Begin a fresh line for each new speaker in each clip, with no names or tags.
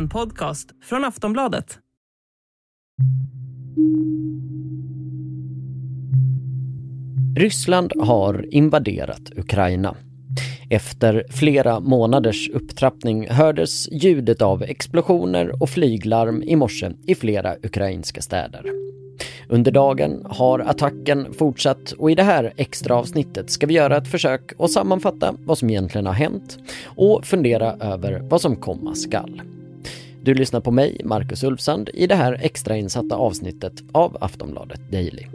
En podcast från Aftonbladet.
Ryssland har invaderat Ukraina. Efter flera månaders upptrappning hördes ljudet av explosioner och flyglarm i morse i flera ukrainska städer. Under dagen har attacken fortsatt och i det här extra avsnittet ska vi göra ett försök att sammanfatta vad som egentligen har hänt och fundera över vad som komma skall. Du lyssnar på mig, Marcus Ulfsand, i det här extrainsatta avsnittet av Aftonbladet Daily.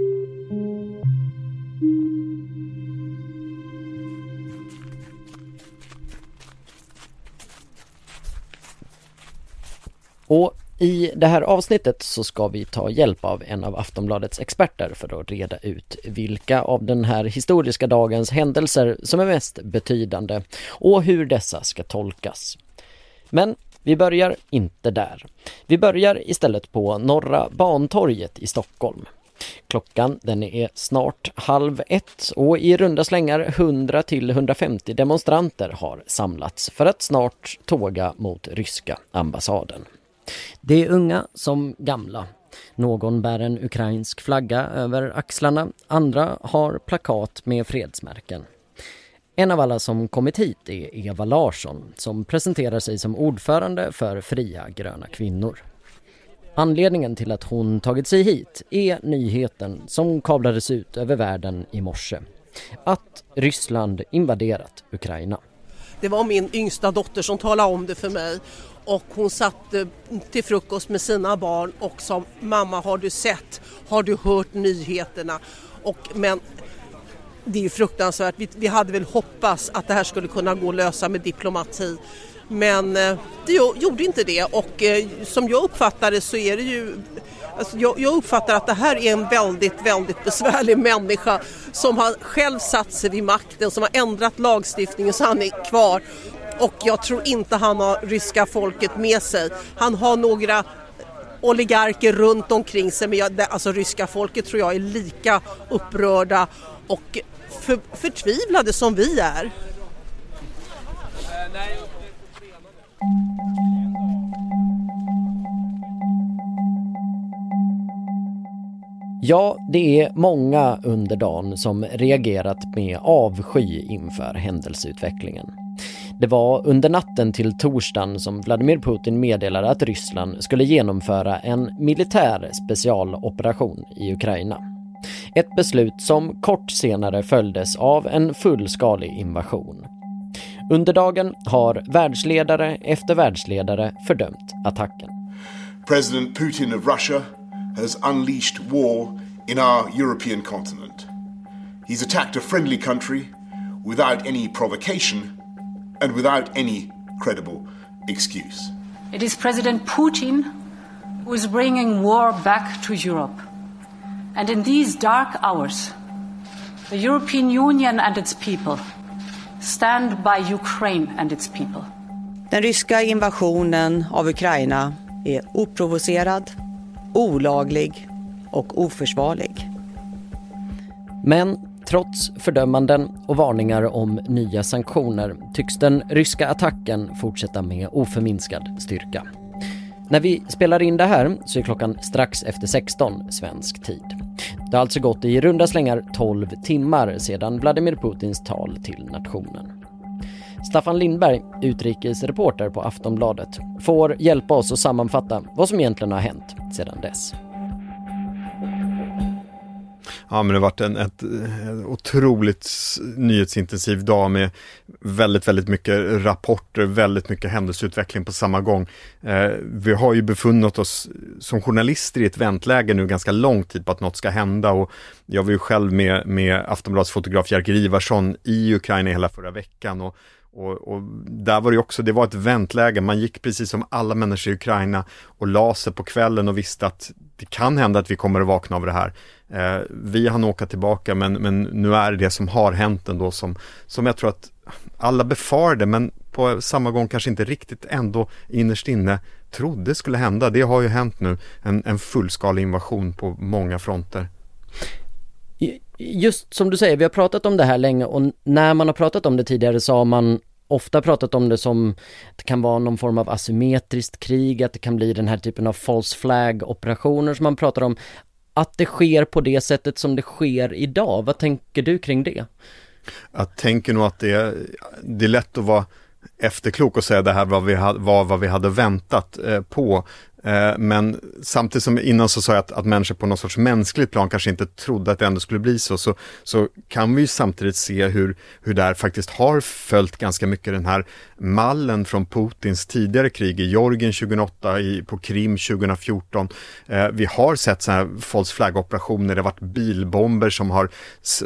Och i det här avsnittet så ska vi ta hjälp av en av Aftonbladets experter för att reda ut vilka av den här historiska dagens händelser som är mest betydande och hur dessa ska tolkas. Men vi börjar inte där. Vi börjar istället på Norra Bantorget i Stockholm. Klockan den är snart halv ett och i runda slängar 100 till 150 demonstranter har samlats för att snart tåga mot ryska ambassaden. Det är unga som gamla. Någon bär en ukrainsk flagga över axlarna, andra har plakat med fredsmärken. En av alla som kommit hit är Eva Larsson som presenterar sig som ordförande för Fria Gröna Kvinnor. Anledningen till att hon tagit sig hit är nyheten som kablades ut över världen i morse. Att Ryssland invaderat Ukraina.
Det var min yngsta dotter som talade om det för mig och hon satt till frukost med sina barn och sa mamma har du sett, har du hört nyheterna? Och, men det är ju fruktansvärt, vi, vi hade väl hoppats att det här skulle kunna gå att lösa med diplomati. Men eh, det gjorde inte det. Och eh, som jag uppfattar det så är det ju Alltså jag, jag, uppfattar att det här är en väldigt, väldigt besvärlig människa som har själv satt sig vid makten, som har ändrat lagstiftningen så han är kvar. Och jag tror inte han har ryska folket med sig. Han har några oligarker runt omkring sig men jag, alltså ryska folket tror jag är lika upprörda. Och för, förtvivlade som vi är.
Ja, det är många under dagen som reagerat med avsky inför händelseutvecklingen. Det var under natten till torsdagen som Vladimir Putin meddelade att Ryssland skulle genomföra en militär specialoperation i Ukraina. Ett beslut som kort senare följdes av en fullskalig invasion. Under dagen har världsledare efter världsledare fördömt attacken.
President Putin of Russia has unleashed war in our European continent. He's attacked a friendly country without any provocation and without any credible excuse.
It is President Putin who is bringing war back to Europe. And in these dark hours, the European Union and its people stand by Ukraine and its people.
Den ryska invasionen av Ukraina är oprovocerad, olaglig och oförsvarlig.
Men Trots fördömanden och varningar om nya sanktioner tycks den ryska attacken fortsätta med oförminskad styrka. När vi spelar in det här så är klockan strax efter 16 svensk tid. Det har alltså gått i runda slängar 12 timmar sedan Vladimir Putins tal till nationen. Staffan Lindberg, utrikesreporter på Aftonbladet, får hjälpa oss att sammanfatta vad som egentligen har hänt sedan dess.
Ja, men det har varit en ett, eh, otroligt nyhetsintensiv dag med väldigt, väldigt mycket rapporter, väldigt mycket händelseutveckling på samma gång. Eh, vi har ju befunnit oss som journalister i ett väntläge nu ganska lång tid på att något ska hända och jag var ju själv med, med Aftonbladets fotograf Jerker Ivarsson i Ukraina hela förra veckan och och, och, där var det också, det var ett väntläge, man gick precis som alla människor i Ukraina och la sig på kvällen och visste att det kan hända att vi kommer att vakna av det här. Eh, vi hann åka tillbaka men, men nu är det det som har hänt ändå som, som jag tror att alla befarade men på samma gång kanske inte riktigt ändå innerst inne trodde skulle hända. Det har ju hänt nu, en, en fullskalig invasion på många fronter.
Just som du säger, vi har pratat om det här länge och när man har pratat om det tidigare så har man ofta pratat om det som att det kan vara någon form av asymmetriskt krig, att det kan bli den här typen av false flag operationer som man pratar om. Att det sker på det sättet som det sker idag, vad tänker du kring det?
Jag tänker nog att det är, det är lätt att vara efterklok och säga det här var, vi, var vad vi hade väntat eh, på. Eh, men samtidigt som innan så sa jag att, att människor på något sorts mänskligt plan kanske inte trodde att det ändå skulle bli så, så, så kan vi samtidigt se hur, hur det här faktiskt har följt ganska mycket den här mallen från Putins tidigare krig i Georgien 2008, i, på Krim 2014. Eh, vi har sett sådana här false flag-operationer, det har varit bilbomber som har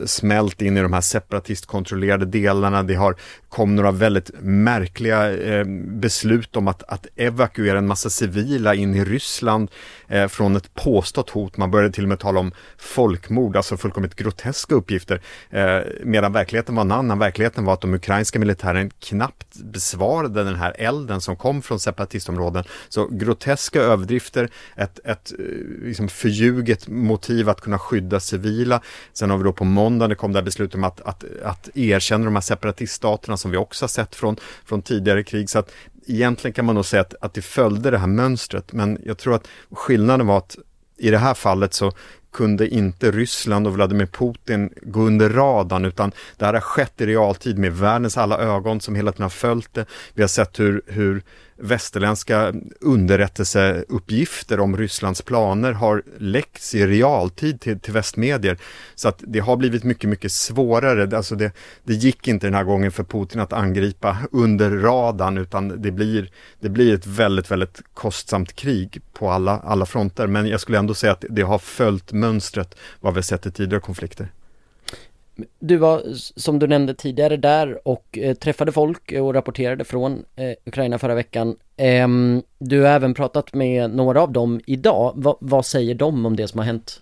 smält in i de här separatistkontrollerade delarna, det har kom några väldigt märkliga eh, beslut om att, att evakuera en massa civila in i Ryssland eh, från ett påstått hot. Man började till och med tala om folkmord, alltså fullkomligt groteska uppgifter. Eh, medan verkligheten var en annan. Verkligheten var att de ukrainska militären knappt besvarade den här elden som kom från separatistområden. Så groteska överdrifter, ett, ett eh, liksom förljuget motiv att kunna skydda civila. Sen har vi då på måndagen, det kom det här beslutet om att, att, att erkänna de här separatiststaterna som vi också har sett från, från tidigare krig. Så att egentligen kan man nog säga att, att det följde det här mönstret, men jag tror att skillnaden var att i det här fallet så kunde inte Ryssland och Vladimir Putin gå under radarn utan det här har skett i realtid med världens alla ögon som hela tiden har följt det. Vi har sett hur, hur västerländska underrättelseuppgifter om Rysslands planer har läckts i realtid till, till västmedier. Så att det har blivit mycket, mycket svårare. Alltså det, det gick inte den här gången för Putin att angripa under radarn utan det blir, det blir ett väldigt, väldigt kostsamt krig på alla, alla fronter. Men jag skulle ändå säga att det har följt mönstret vad vi sett i tidigare konflikter.
Du var, som du nämnde tidigare, där och eh, träffade folk och rapporterade från eh, Ukraina förra veckan. Eh, du har även pratat med några av dem idag. Va, vad säger de om det som har hänt?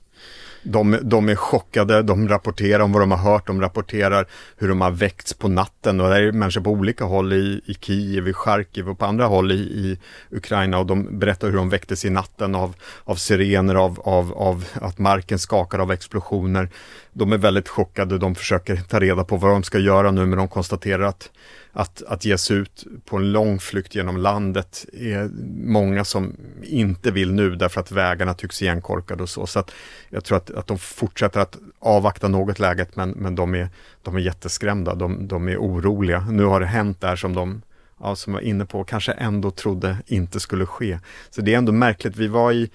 De, de är chockade, de rapporterar om vad de har hört, de rapporterar hur de har väckts på natten och det är människor på olika håll i, i Kiev, i Charkiv och på andra håll i, i Ukraina och de berättar hur de väcktes i natten av, av sirener, av, av, av att marken skakar av explosioner. De är väldigt chockade, de försöker ta reda på vad de ska göra nu men de konstaterar att att, att ge sig ut på en lång flykt genom landet är många som inte vill nu därför att vägarna tycks igenkorkade och så. Så att jag tror att, att de fortsätter att avvakta något läget men, men de, är, de är jätteskrämda, de, de är oroliga. Nu har det hänt där som de ja, som var inne på, kanske ändå trodde inte skulle ske. Så det är ändå märkligt, vi var i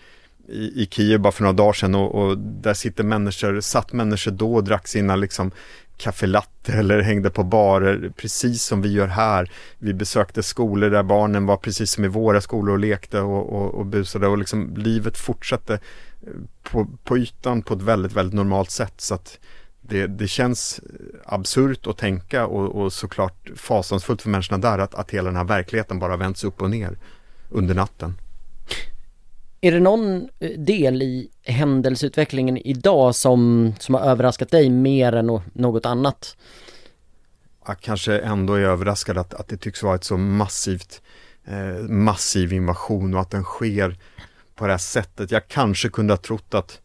i, i Kiev bara för några dagar sedan och, och, där sitter människor, satt människor då och drack sina liksom kaffelatte eller hängde på barer, precis som vi gör här. Vi besökte skolor där barnen var precis som i våra skolor och lekte och, och, och busade och liksom livet fortsatte eh, på, på ytan på ett väldigt, väldigt normalt sätt. Så att det, det känns absurt att tänka och, och såklart fasansfullt för människorna där att, att hela den här verkligheten bara vänds upp och ner under natten.
Är det någon eh, del i händelseutvecklingen idag som, som har överraskat dig mer än något annat?
Jag kanske ändå är överraskad att, att det tycks vara ett så massivt eh, massiv invasion och att den sker på det här sättet. Jag kanske kunde ha trott att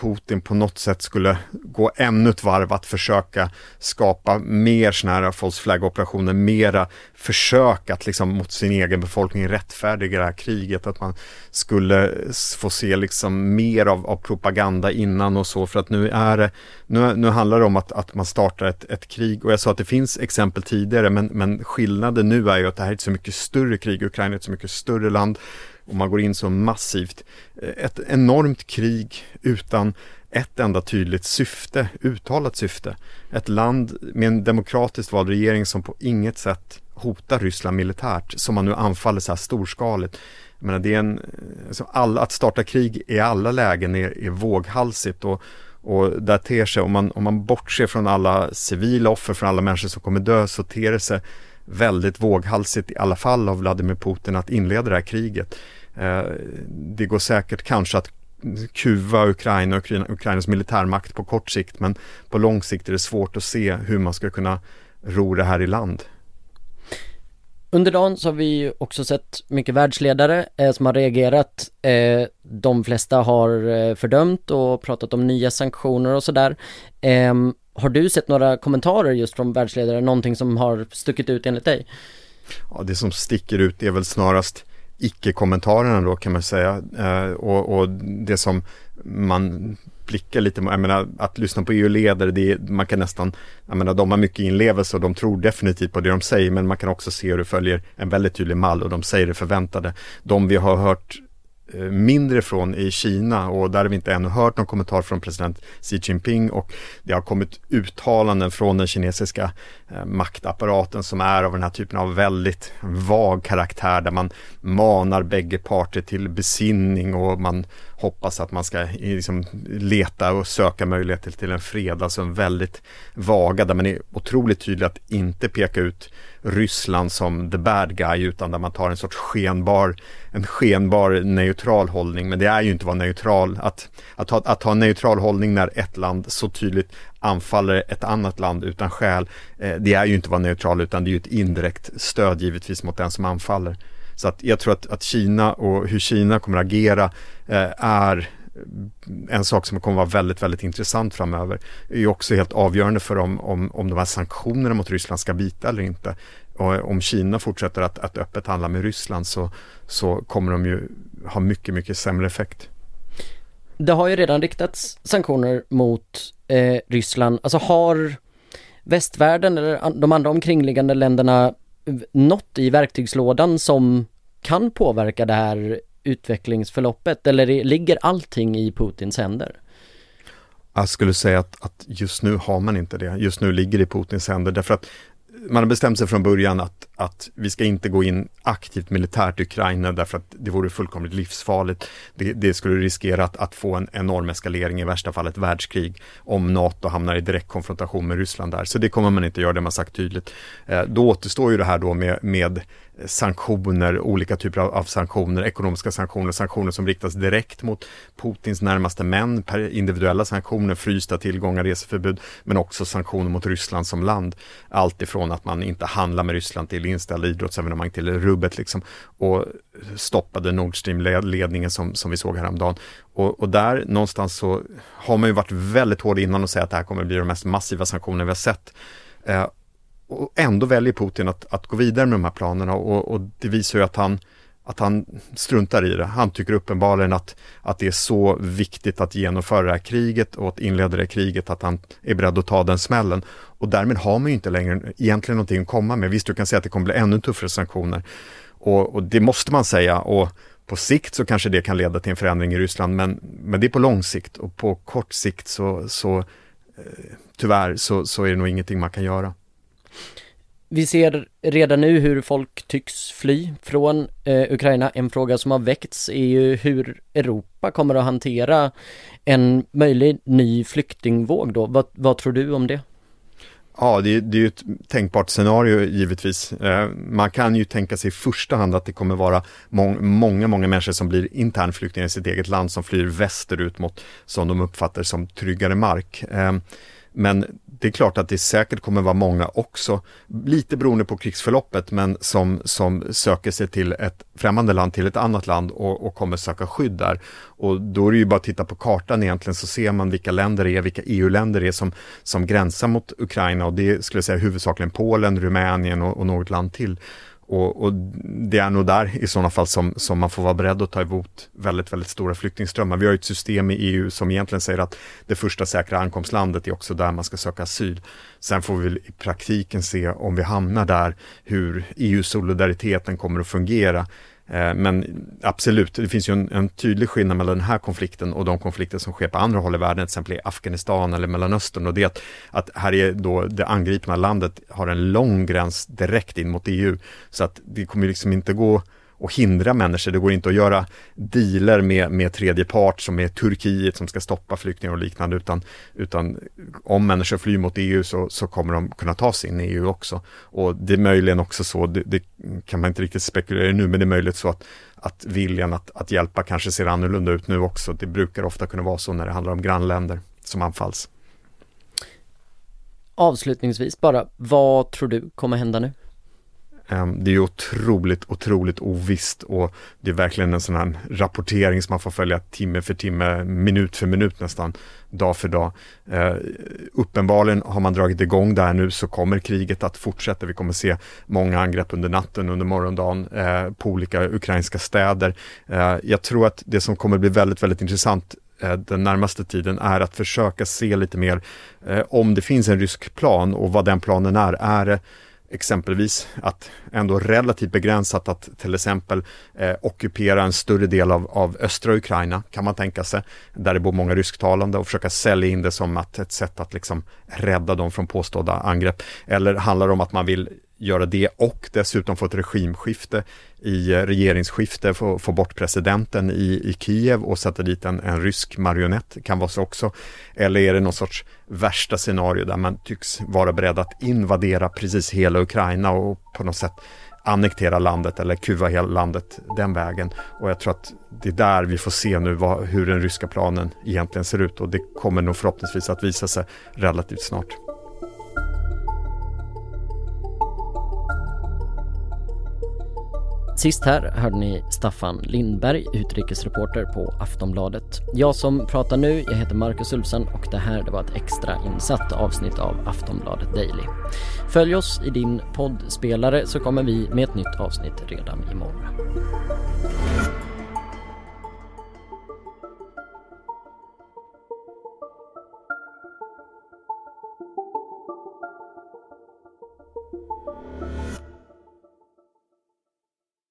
Putin på något sätt skulle gå ännu ett varv att försöka skapa mer sådana här false flag-operationer, mera försök att liksom mot sin egen befolkning rättfärdiga det här kriget, att man skulle få se liksom mer av, av propaganda innan och så, för att nu är det, nu, nu handlar det om att, att man startar ett, ett krig. Och jag sa att det finns exempel tidigare, men, men skillnaden nu är ju att det här är ett så mycket större krig, Ukraina är ett så mycket större land, och man går in så massivt. Eh, ett enormt krig utan ett enda tydligt syfte, uttalat syfte. Ett land med en demokratiskt vald regering som på inget sätt hotar Ryssland militärt, som man nu anfaller så här storskaligt. Jag menar, det är en, alltså all, att starta krig i alla lägen är, är våghalsigt och, och där ter sig, om man, om man bortser från alla civila offer, från alla människor som kommer dö, så ter det sig väldigt våghalsigt i alla fall av Vladimir Putin att inleda det här kriget. Eh, det går säkert kanske att kuva Ukraina och Ukrainas militärmakt på kort sikt men på lång sikt är det svårt att se hur man ska kunna ro det här i land.
Under dagen så har vi också sett mycket världsledare eh, som har reagerat. Eh, de flesta har eh, fördömt och pratat om nya sanktioner och sådär. Ehm, har du sett några kommentarer just från världsledare, någonting som har stuckit ut enligt dig?
Ja, det som sticker ut är väl snarast icke-kommentarerna då kan man säga. Eh, och, och, det som man blickar lite, jag menar att lyssna på EU-ledare, det man kan nästan, jag menar de har mycket inlevelse och de tror definitivt på det de säger, men man kan också se hur det följer en väldigt tydlig mall och de säger det förväntade. De vi har hört Eh, mindre från i Kina och där har vi inte ännu hört någon kommentar från president Xi Jinping och det har kommit uttalanden från den kinesiska eh, maktapparaten som är av den här typen av väldigt vag karaktär där man manar bägge parter till besinning och man hoppas att man ska eh, liksom leta och söka möjligheter till en fred, alltså en väldigt vaga där man är otroligt tydlig att inte peka ut Ryssland som the bad guy utan där man tar en sorts skenbar, en skenbar neutral hållning. Men det är ju inte att vara neutral, att, att, ha, att ha en neutral hållning när ett land så tydligt anfaller ett annat land utan skäl. Eh, det är ju inte att vara neutral utan det är ju ett indirekt stöd givetvis mot den som anfaller. Så att jag tror att, att Kina och hur Kina kommer att agera eh, är en sak som kommer att vara väldigt, väldigt intressant framöver är också helt avgörande för om, om, om de här sanktionerna mot Ryssland ska bita eller inte. Och om Kina fortsätter att, att öppet handla med Ryssland så, så kommer de ju ha mycket, mycket sämre effekt.
Det har ju redan riktats sanktioner mot eh, Ryssland. Alltså har västvärlden eller de andra omkringliggande länderna något i verktygslådan som kan påverka det här utvecklingsförloppet eller ligger allting i Putins händer?
Jag skulle säga att, att, just nu har man inte det. Just nu ligger det i Putins händer därför att man har bestämt sig från början att, att vi ska inte gå in aktivt militärt i Ukraina därför att det vore fullkomligt livsfarligt. Det, det skulle riskera att, att, få en enorm eskalering, i värsta fall ett världskrig, om NATO hamnar i direkt konfrontation med Ryssland där. Så det kommer man inte göra, det har man sagt tydligt. Eh, då återstår ju det här då med, med sanktioner, olika typer av, av, sanktioner, ekonomiska sanktioner, sanktioner som riktas direkt mot Putins närmaste män, per individuella sanktioner, frysta tillgångar, reseförbud, men också sanktioner mot Ryssland som land. Allt ifrån att man inte handlar med Ryssland till inställda idrottsevenemang till rubbet liksom och stoppade Nord Stream-ledningen som, som vi såg häromdagen. Och, och där någonstans så har man ju varit väldigt hård innan och säga att det här kommer bli de mest massiva sanktioner vi har sett. Eh, och ändå väljer Putin att, att gå vidare med de här planerna och, och det visar ju att han, att han struntar i det. Han tycker uppenbarligen att, att det är så viktigt att genomföra det här kriget och att inleda det här kriget att han är beredd att ta den smällen. Och därmed har man ju inte längre egentligen någonting att komma med. Visst, du kan säga att det kommer bli ännu tuffare sanktioner. Och, och det måste man säga. Och på sikt så kanske det kan leda till en förändring i Ryssland, men, men det är på lång sikt och på kort sikt så, så eh, tyvärr så, så är det nog ingenting man kan göra.
Vi ser redan nu hur folk tycks fly från eh, Ukraina. En fråga som har väckts är ju hur Europa kommer att hantera en möjlig ny flyktingvåg då. Vad, vad tror du om det?
Ja, det, det är ju ett tänkbart scenario givetvis. Eh, man kan ju tänka sig i första hand att det kommer vara mång, många, många människor som blir internflyktingar i sitt eget land som flyr västerut mot, som de uppfattar som tryggare mark. Eh, men det är klart att det säkert kommer vara många också, lite beroende på krigsförloppet, men som, som söker sig till ett främmande land, till ett annat land och, och kommer söka skydd där. Och då är det ju bara att titta på kartan egentligen så ser man vilka länder det är, vilka EU-länder det är som, som gränsar mot Ukraina och det skulle jag säga huvudsakligen Polen, Rumänien och, och något land till. Och, och, det är nog där i sådana fall som, som man får vara beredd att ta emot väldigt, väldigt stora flyktingströmmar. Vi har ett system i EU som egentligen säger att det första säkra ankomstlandet är också där man ska söka asyl. Sen får vi i praktiken se om vi hamnar där, hur EU-solidariteten kommer att fungera. Eh, men absolut, det finns ju en, en, tydlig skillnad mellan den här konflikten och de konflikter som sker på andra håll i världen, till exempel i Afghanistan eller Mellanöstern. Och det är att, att här är då det angripna landet har en lång gräns direkt in mot EU. Så att det kommer liksom inte gå och hindra människor. Det går inte att göra dealer med, med tredje part som är Turkiet som ska stoppa flyktingar och liknande utan, utan om människor flyr mot EU så, så kommer de kunna ta sig in i EU också. Och det är möjligen också så, det, det kan man inte riktigt spekulera i nu, men det är möjligt så att, att viljan att, att hjälpa kanske ser annorlunda ut nu också. Det brukar ofta kunna vara så när det handlar om grannländer som anfalls.
Avslutningsvis bara, vad tror du kommer hända nu?
Ehm, det är ju otroligt, otroligt ovisst och det är verkligen en sån här rapportering som man får följa timme för timme, minut för minut nästan, dag för dag. Eh, uppenbarligen har man dragit igång där nu så kommer kriget att fortsätta. Vi kommer se många angrepp under natten, under morgondagen eh, på olika ukrainska städer. Eh, jag tror att det som kommer bli väldigt, väldigt intressant eh, den närmaste tiden är att försöka se lite mer eh, om det finns en rysk plan och vad den planen är. Är det exempelvis att ändå relativt begränsat att till exempel eh, ockupera en större del av, av östra Ukraina kan man tänka sig, där det bor många rysktalande och försöka sälja in det som att ett sätt att liksom rädda dem från påstådda angrepp. Eller handlar det om att man vill göra det och dessutom få ett regimskifte i eh, regeringsskifte, få, få bort presidenten i, i Kiev och sätta dit en, en rysk marionett, kan vara så också. Eller är det någon sorts värsta scenario där man tycks vara beredd att invadera precis hela Ukraina och på något sätt annektera landet eller kuva hela landet den vägen. Och jag tror att det är där vi får se nu vad, hur den ryska planen egentligen ser ut och det kommer nog förhoppningsvis att visa sig relativt snart.
Sist här hörde ni Staffan Lindberg, utrikesreporter på Aftonbladet. Jag som pratar nu, jag heter Marcus Ulfsen och det här det var ett extra insatt avsnitt av Aftonbladet Daily. Följ oss i din poddspelare så kommer vi med ett nytt avsnitt redan imorgon.